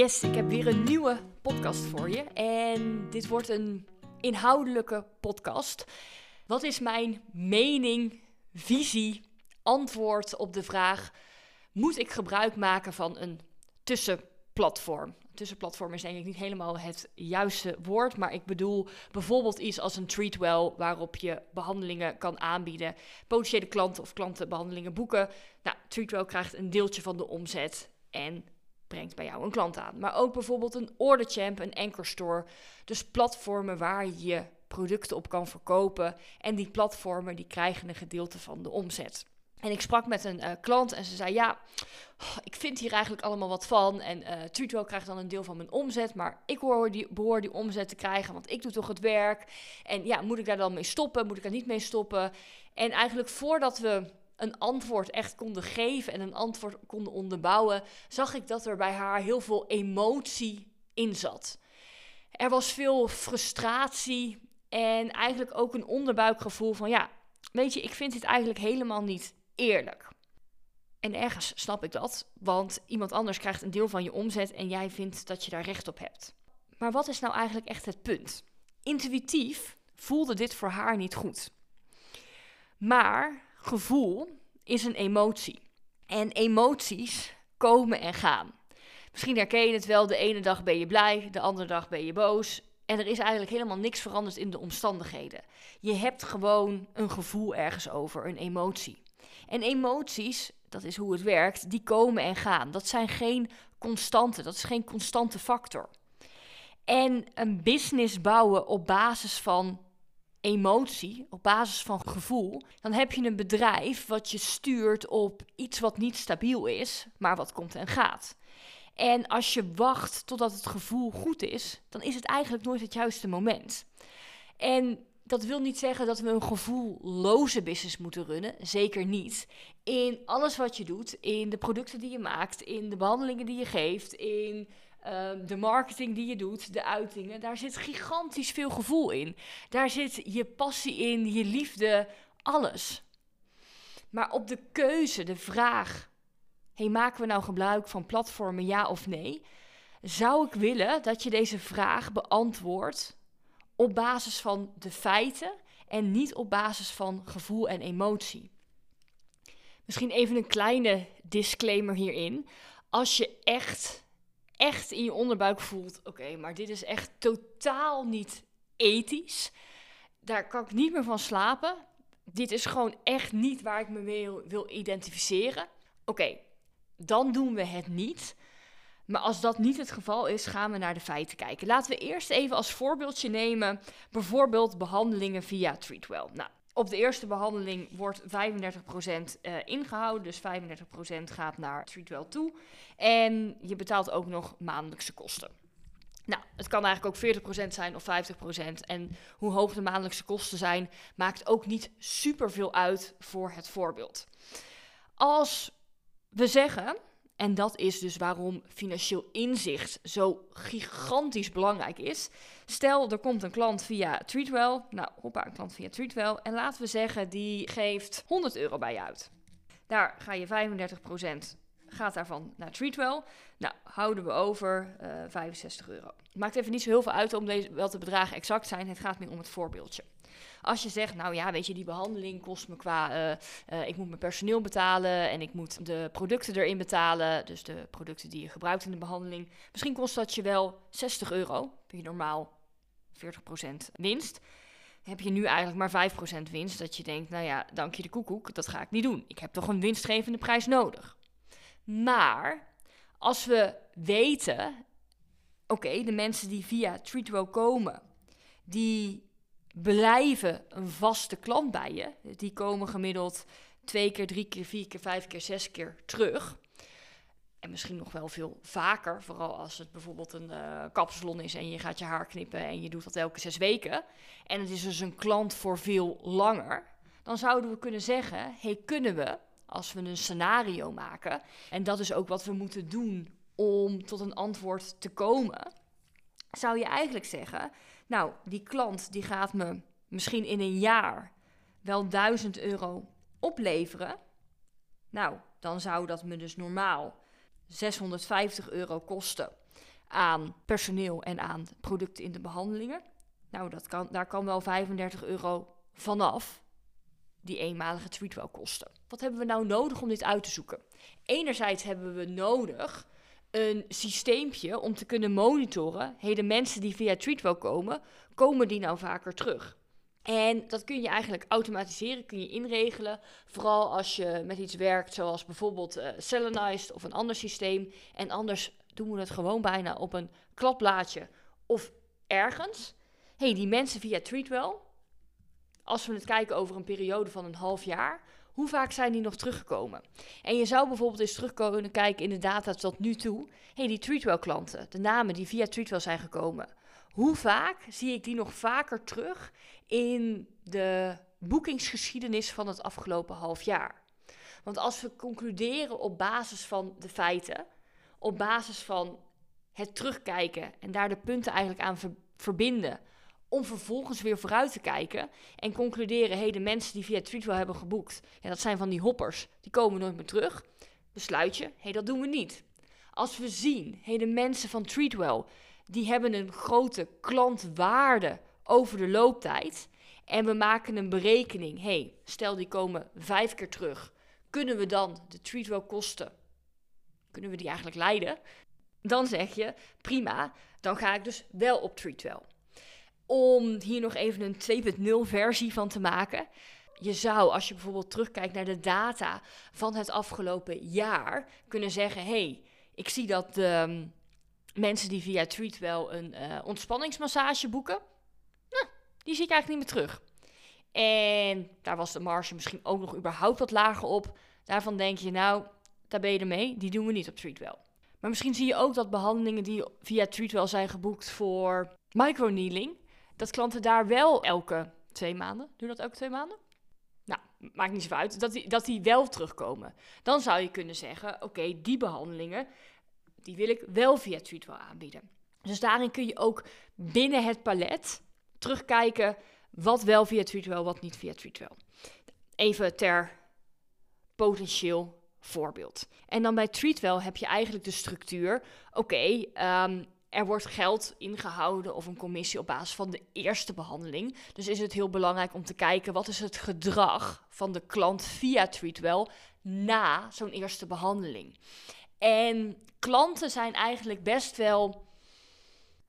Yes, ik heb weer een nieuwe podcast voor je. En dit wordt een inhoudelijke podcast. Wat is mijn mening, visie, antwoord op de vraag: moet ik gebruik maken van een tussenplatform? Tussenplatform is denk ik niet helemaal het juiste woord, maar ik bedoel bijvoorbeeld iets als een treatwell waarop je behandelingen kan aanbieden, potentiële klanten of klanten behandelingen boeken. Nou, treatwell krijgt een deeltje van de omzet en brengt bij jou een klant aan. Maar ook bijvoorbeeld een Orderchamp, een Anchor Store. Dus platformen waar je producten op kan verkopen. En die platformen die krijgen een gedeelte van de omzet. En ik sprak met een uh, klant en ze zei: Ja, ik vind hier eigenlijk allemaal wat van. En uh, krijgt dan een deel van mijn omzet. Maar ik hoor die, behoor die omzet te krijgen, want ik doe toch het werk. En ja, moet ik daar dan mee stoppen? Moet ik daar niet mee stoppen? En eigenlijk voordat we een antwoord echt konden geven en een antwoord konden onderbouwen, zag ik dat er bij haar heel veel emotie in zat. Er was veel frustratie en eigenlijk ook een onderbuikgevoel van ja, weet je, ik vind dit eigenlijk helemaal niet eerlijk. En ergens snap ik dat, want iemand anders krijgt een deel van je omzet en jij vindt dat je daar recht op hebt. Maar wat is nou eigenlijk echt het punt? Intuïtief voelde dit voor haar niet goed. Maar gevoel is een emotie. En emoties komen en gaan. Misschien herken je het wel, de ene dag ben je blij, de andere dag ben je boos. En er is eigenlijk helemaal niks veranderd in de omstandigheden. Je hebt gewoon een gevoel ergens over, een emotie. En emoties, dat is hoe het werkt, die komen en gaan. Dat zijn geen constanten, dat is geen constante factor. En een business bouwen op basis van emotie, op basis van gevoel, dan heb je een bedrijf wat je stuurt op iets wat niet stabiel is, maar wat komt en gaat. En als je wacht totdat het gevoel goed is, dan is het eigenlijk nooit het juiste moment. En dat wil niet zeggen dat we een gevoelloze business moeten runnen. Zeker niet. In alles wat je doet, in de producten die je maakt, in de behandelingen die je geeft, in Ehm, de marketing die je doet, de uitingen, daar zit gigantisch veel gevoel in. Daar zit je passie in, je liefde, alles. Maar op de keuze, de vraag: hey, maken we nou gebruik van platformen, ja of nee? Zou ik willen dat je deze vraag beantwoordt op basis van de feiten en niet op basis van gevoel en emotie. Misschien even een kleine disclaimer hierin. Als je echt echt in je onderbuik voelt: oké, maar dit is echt totaal niet ethisch. Daar kan ik niet meer van slapen. Dit is gewoon echt niet waar ik me mee wil, identificeren. Oké, dan doen we het niet. Maar als dat niet het geval is, gaan we naar de feiten kijken. Laten we eerst even als voorbeeldje nemen, bijvoorbeeld behandelingen via Treatwell. Nou, op de eerste behandeling wordt 35% uh, eh, ingehouden, dus 35% gaat naar Treatwell toe. En je betaalt ook nog maandelijkse kosten. Nou, het kan eigenlijk ook 40% zijn of 50%. En hoe hoog de maandelijkse kosten zijn, maakt ook niet super veel uit voor het voorbeeld. Als we zeggen en dat is dus waarom financieel inzicht zo gigantisch belangrijk is. Stel, er komt een klant via Treatwell. Nou, hoppa, een klant via Treatwell. En laten we zeggen, die geeft 100 euro bij je uit. Daar ga je 35% gaat daarvan naar Treatwell. Nou, houden we over uh, eh, 65 euro. Het maakt even niet zo heel veel uit om deze, welke bedragen exact zijn. Het gaat meer om het voorbeeldje. Als je zegt, nou ja, weet je, die behandeling kost me qua, uh, uh, ik moet mijn personeel betalen en ik moet de producten erin betalen, dus de producten die je gebruikt in de behandeling. Misschien kost dat je wel 60 euro, heb je normaal 40% winst. Heb je nu eigenlijk maar 5% winst, dat je denkt, nou ja, dank je de koekoek, dat ga ik niet doen. Ik heb toch een winstgevende prijs nodig. Maar als we weten, oké, de mensen die via Treatwell komen, die blijven een vaste klant bij je. Die komen gemiddeld twee keer, drie keer, vier keer, vijf keer, zes keer terug. En misschien nog wel veel vaker, vooral als het bijvoorbeeld een uh, kapsalon is en je gaat je haar knippen en je doet dat elke zes weken. En het is dus een klant voor veel langer. Dan zouden we kunnen zeggen, hey, kunnen we, als we een scenario maken, en dat is ook wat we moeten doen om tot een antwoord te komen, zou je eigenlijk zeggen, nou, die klant die gaat me misschien in een jaar wel 1000 euro opleveren, nou, dan zou dat me dus normaal 650 euro kosten aan personeel en aan producten in de behandelingen. Nou, dat kan, daar kan wel 35 euro vanaf die eenmalige treatwell kosten. Wat hebben we nou nodig om dit uit te zoeken? Enerzijds hebben we nodig een systeempje om te kunnen monitoren. Hey, de mensen die via Treatwell komen, komen die nou vaker terug? En dat kun je eigenlijk automatiseren, kun je inregelen. Vooral als je met iets werkt, zoals bijvoorbeeld uh, Selenized of een ander systeem. En anders doen we het gewoon bijna op een kladblaadje of ergens. hey, die mensen via Treatwell, als we het kijken over een periode van een half jaar, hoe vaak zijn die nog teruggekomen? En je zou bijvoorbeeld eens terug kunnen kijken in de data tot nu toe. hey, die Treatwell klanten, de namen die via Treatwell zijn gekomen. Hoe vaak zie ik die nog vaker terug in de boekingsgeschiedenis van het afgelopen half jaar? Want als we concluderen op basis van de feiten, op basis van het terugkijken en daar de punten eigenlijk aan verbinden, om vervolgens weer vooruit te kijken en concluderen: hé, hey, de mensen die via Treatwell hebben geboekt, ja, dat zijn van die hoppers, die komen nooit meer terug. Besluit je: hé, hey, dat doen we niet. Als we zien: hé, hey, de mensen van Treatwell, die hebben een grote klantwaarde over de looptijd. En we maken een berekening. hey, stel die komen vijf keer terug. Kunnen we dan de treatwell kosten, kunnen we die eigenlijk leiden? Dan zeg je, prima, dan ga ik dus wel op treatwell. Om hier nog even een 2.0 versie van te maken. Je zou, als je bijvoorbeeld terugkijkt naar de data van het afgelopen jaar, kunnen zeggen: hey, ik zie dat de mensen die via Treatwell een uh, ontspanningsmassage boeken, nou, die zie ik eigenlijk niet meer terug. En daar was de marge misschien ook nog überhaupt wat lager op. Daarvan denk je, nou, daar ben je ermee. Die doen we niet op Treatwell. Maar misschien zie je ook dat behandelingen die via Treatwell zijn geboekt voor microneedling, dat klanten daar wel elke twee maanden, doen dat elke twee maanden? Nou, maakt niet zoveel uit, dat die, dat die wel terugkomen. Dan zou je kunnen zeggen, oké, die behandelingen, die wil ik wel via Treatwell aanbieden. Dus daarin kun je ook binnen het palet terugkijken wat wel via Treatwell, wat niet via Treatwell. Even ter potentieel voorbeeld. En dan bij Treatwell heb je eigenlijk de structuur. Oké, ehm, er wordt geld ingehouden of een commissie op basis van de eerste behandeling. Dus is het heel belangrijk om te kijken wat is het gedrag van de klant via Treatwell na zo'n eerste behandeling. En klanten zijn eigenlijk best wel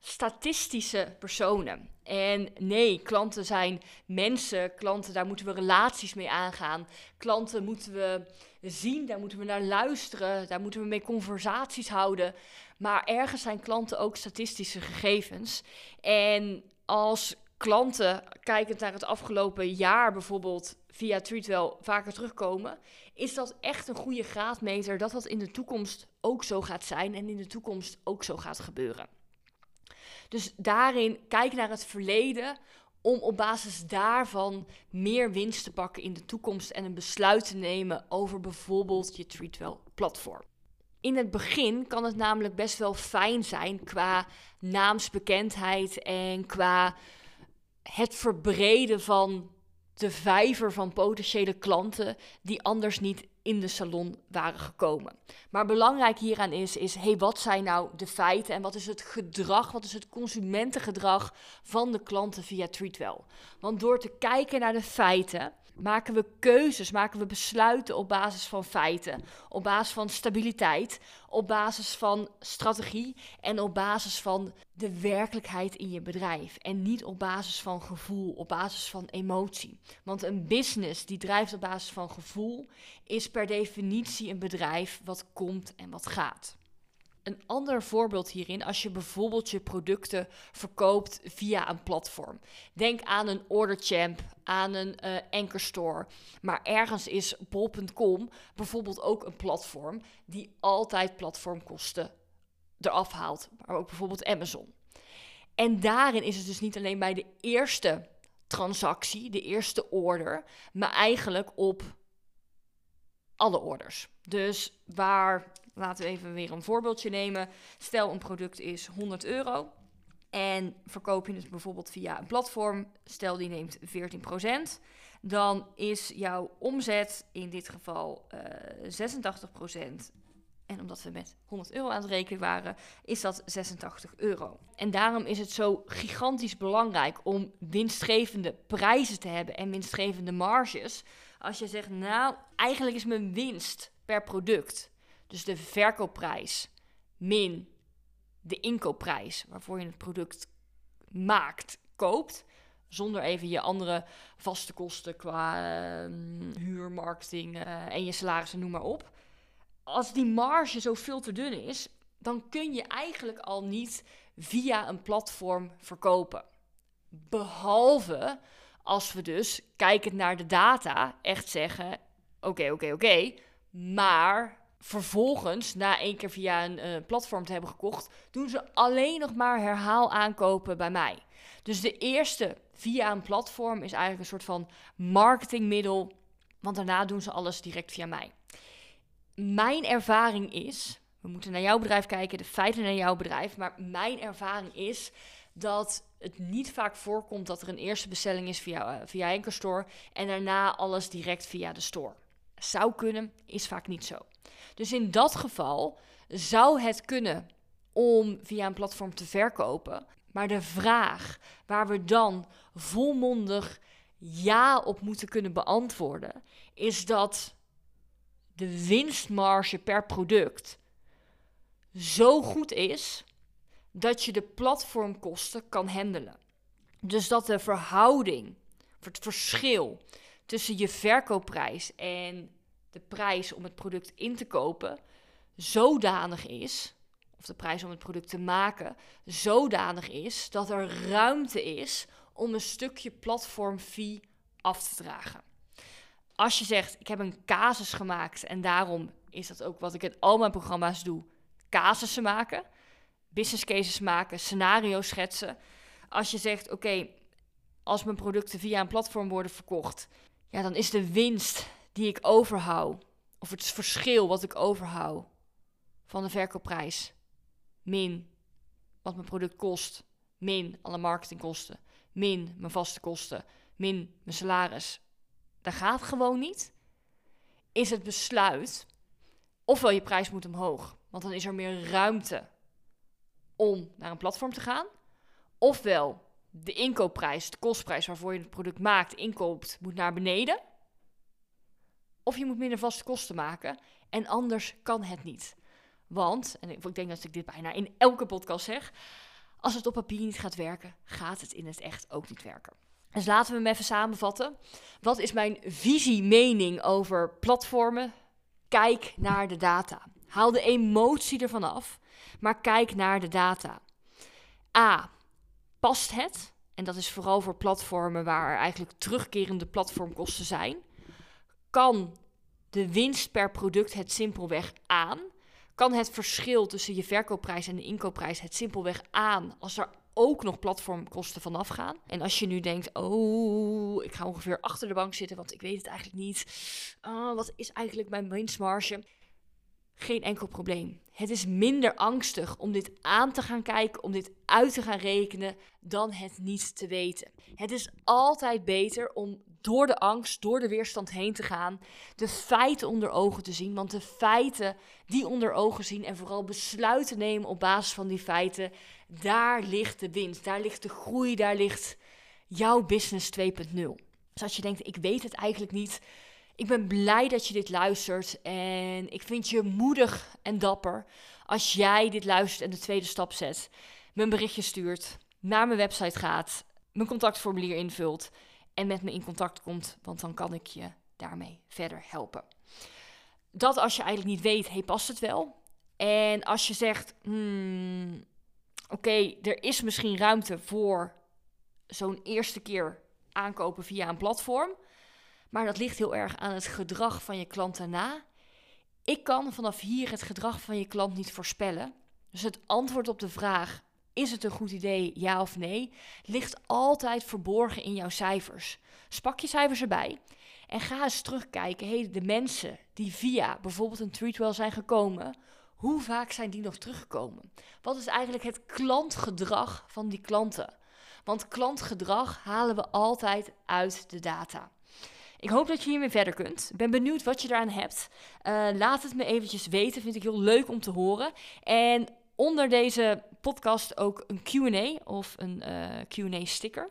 statistische personen. En nee, klanten zijn mensen. Klanten, daar moeten we relaties mee aangaan. Klanten moeten we zien, daar moeten we naar luisteren. Daar moeten we mee conversaties houden. Maar ergens zijn klanten ook statistische gegevens. En als klanten, kijkend naar het afgelopen jaar bijvoorbeeld, via Treatwell vaker terugkomen, is dat echt een goede graadmeter dat dat in de toekomst ook zo gaat zijn en in de toekomst ook zo gaat gebeuren. Dus daarin kijk naar het verleden om op basis daarvan meer winst te pakken in de toekomst en een besluit te nemen over bijvoorbeeld je Treatwell platform. In het begin kan het namelijk best wel fijn zijn qua naamsbekendheid en qua het verbreden van de vijver van potentiële klanten die anders niet in de salon waren gekomen. Maar belangrijk hieraan is, is hey, wat zijn nou de feiten en wat is het gedrag, wat is het consumentengedrag van de klanten via Treatwell? Want door te kijken naar de feiten maken we keuzes, maken we besluiten op basis van feiten, op basis van stabiliteit, op basis van strategie en op basis van de werkelijkheid in je bedrijf. En niet op basis van gevoel, op basis van emotie. Want een business die drijft op basis van gevoel is per definitie een bedrijf wat komt en wat gaat. Een ander voorbeeld hierin, als je bijvoorbeeld je producten verkoopt via een platform. Denk aan een Orderchamp, aan een uh, Anchor Store. Maar ergens is bol.com bijvoorbeeld ook een platform die altijd platformkosten eraf haalt. Maar ook bijvoorbeeld Amazon. En daarin is het dus niet alleen bij de eerste transactie, de eerste order, maar eigenlijk op alle orders. Dus waar Laten we even weer een voorbeeldje nemen. Stel een product is 100 euro en verkoop je het bijvoorbeeld via een platform. Stel die neemt 14%. dan is jouw omzet in dit geval uh, 86%. En omdat we met 100 euro aan het rekenen waren, is dat 86 euro. En daarom is het zo gigantisch belangrijk om winstgevende prijzen te hebben en winstgevende marges. Als je zegt, nou, eigenlijk is mijn winst per product, dus de verkoopprijs min de inkoopprijs waarvoor je het product maakt, koopt, zonder even je andere vaste kosten qua uh, huur, marketing uh, en je salarissen, noem maar op als die marge zo veel te dun is, dan kun je eigenlijk al niet via een platform verkopen. Behalve als we dus, kijkend naar de data, echt zeggen: oké, oké, oké. Maar vervolgens, na één keer via een uh, platform te hebben gekocht, doen ze alleen nog maar herhaal aankopen bij mij. Dus de eerste via een platform is eigenlijk een soort van marketingmiddel, want daarna doen ze alles direct via mij mijn ervaring is, we moeten naar jouw bedrijf kijken, de feiten naar jouw bedrijf, maar mijn ervaring is dat het niet vaak voorkomt dat er een eerste bestelling is via, uh, via Anchor Store en daarna alles direct via de store. Zou kunnen, is vaak niet zo. Dus in dat geval zou het kunnen om via een platform te verkopen. Maar de vraag waar we dan volmondig ja op moeten kunnen beantwoorden, is dat de winstmarge per product zo goed is dat je de platformkosten kan handelen. Dus dat de verhouding, het verschil tussen je verkoopprijs en de prijs om het product in te kopen zodanig is, of de prijs om het product te maken zodanig is, dat er ruimte is om een stukje platformfee af te dragen als je zegt, ik heb een casus gemaakt en daarom is dat ook wat ik in al mijn programma's doe, casussen maken, business cases maken, scenario's schetsen. Als je zegt, oké, als mijn producten via een platform worden verkocht, ja, dan is de winst die ik overhoud, of het verschil wat ik overhoud van de verkoopprijs, min wat mijn product kost, min alle marketingkosten, min mijn vaste kosten, min mijn salaris, dat gaat gewoon niet, is het besluit ofwel je prijs moet omhoog, want dan is er meer ruimte om naar een platform te gaan, ofwel de inkoopprijs, de kostprijs waarvoor je het product maakt, inkoopt, moet naar beneden. Of je moet minder vaste kosten maken en anders kan het niet. Want, en ik denk dat ik dit bijna in elke podcast zeg, als het op papier niet gaat werken, gaat het in het echt ook niet werken. Dus laten we hem even samenvatten. Wat is mijn visie, mening over platformen? Kijk naar de data. Haal de emotie ervan af, maar kijk naar de data. A. Past het? En dat is vooral voor platformen waar er eigenlijk terugkerende platformkosten zijn. Kan de winst per product het simpelweg aan? Kan het verschil tussen je verkoopprijs en de inkoopprijs het simpelweg aan als er ook nog platformkosten vanaf gaan. En als je nu denkt, oh, ik ga ongeveer achter de bank zitten, want ik weet het eigenlijk niet. Uh, wat is eigenlijk mijn winstmarge? Geen enkel probleem. Het is minder angstig om dit aan te gaan kijken, om dit uit te gaan rekenen, dan het niet te weten. Het is altijd beter om door de angst, door de weerstand heen te gaan, de feiten onder ogen te zien. Want de feiten die onder ogen zien en vooral besluiten nemen op basis van die feiten, daar ligt de winst, daar ligt de groei, daar ligt jouw business 2.0. Dus als je denkt, ik weet het eigenlijk niet, ik ben blij dat je dit luistert en ik vind je moedig en dapper als jij dit luistert en de tweede stap zet, een berichtje stuurt, naar mijn website gaat, mijn contactformulier invult en met me in contact komt, want dan kan ik je daarmee verder helpen. Dat als je eigenlijk niet weet, hey, past het wel? En als je zegt, hmm, oké, er is misschien ruimte voor zo'n eerste keer aankopen via een platform, maar dat ligt heel erg aan het gedrag van je klant daarna. Ik kan vanaf hier het gedrag van je klant niet voorspellen. Dus het antwoord op de vraag: is het een goed idee, ja of nee, ligt altijd verborgen in jouw cijfers. Spak je cijfers erbij en ga eens terugkijken. Hey, de mensen die via bijvoorbeeld een Treatwell zijn gekomen, hoe vaak zijn die nog teruggekomen? Wat is eigenlijk het klantgedrag van die klanten? Want klantgedrag halen we altijd uit de data. Ik hoop dat je hiermee verder kunt. Ik ben benieuwd wat je eraan hebt. Eh, laat het me eventjes weten. Vind ik heel leuk om te horen. En onder deze podcast ook een QA of een eh, QA-sticker.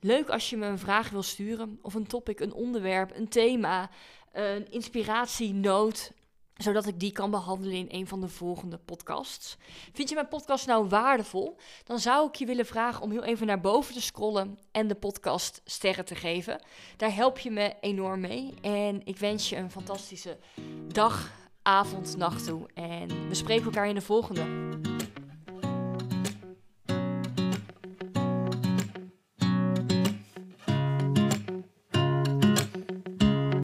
Leuk als je me een vraag wil sturen, of een topic, een onderwerp, een thema, een inspiratienoot, zodat ik die kan behandelen in een van de volgende podcasts. Vind je mijn podcast nou waardevol? Dan zou ik je willen vragen om heel even naar boven te scrollen en de podcast sterren te geven. Daar help je me enorm mee. En ik wens je een fantastische dag, avond, nacht toe. En we spreken elkaar in de volgende.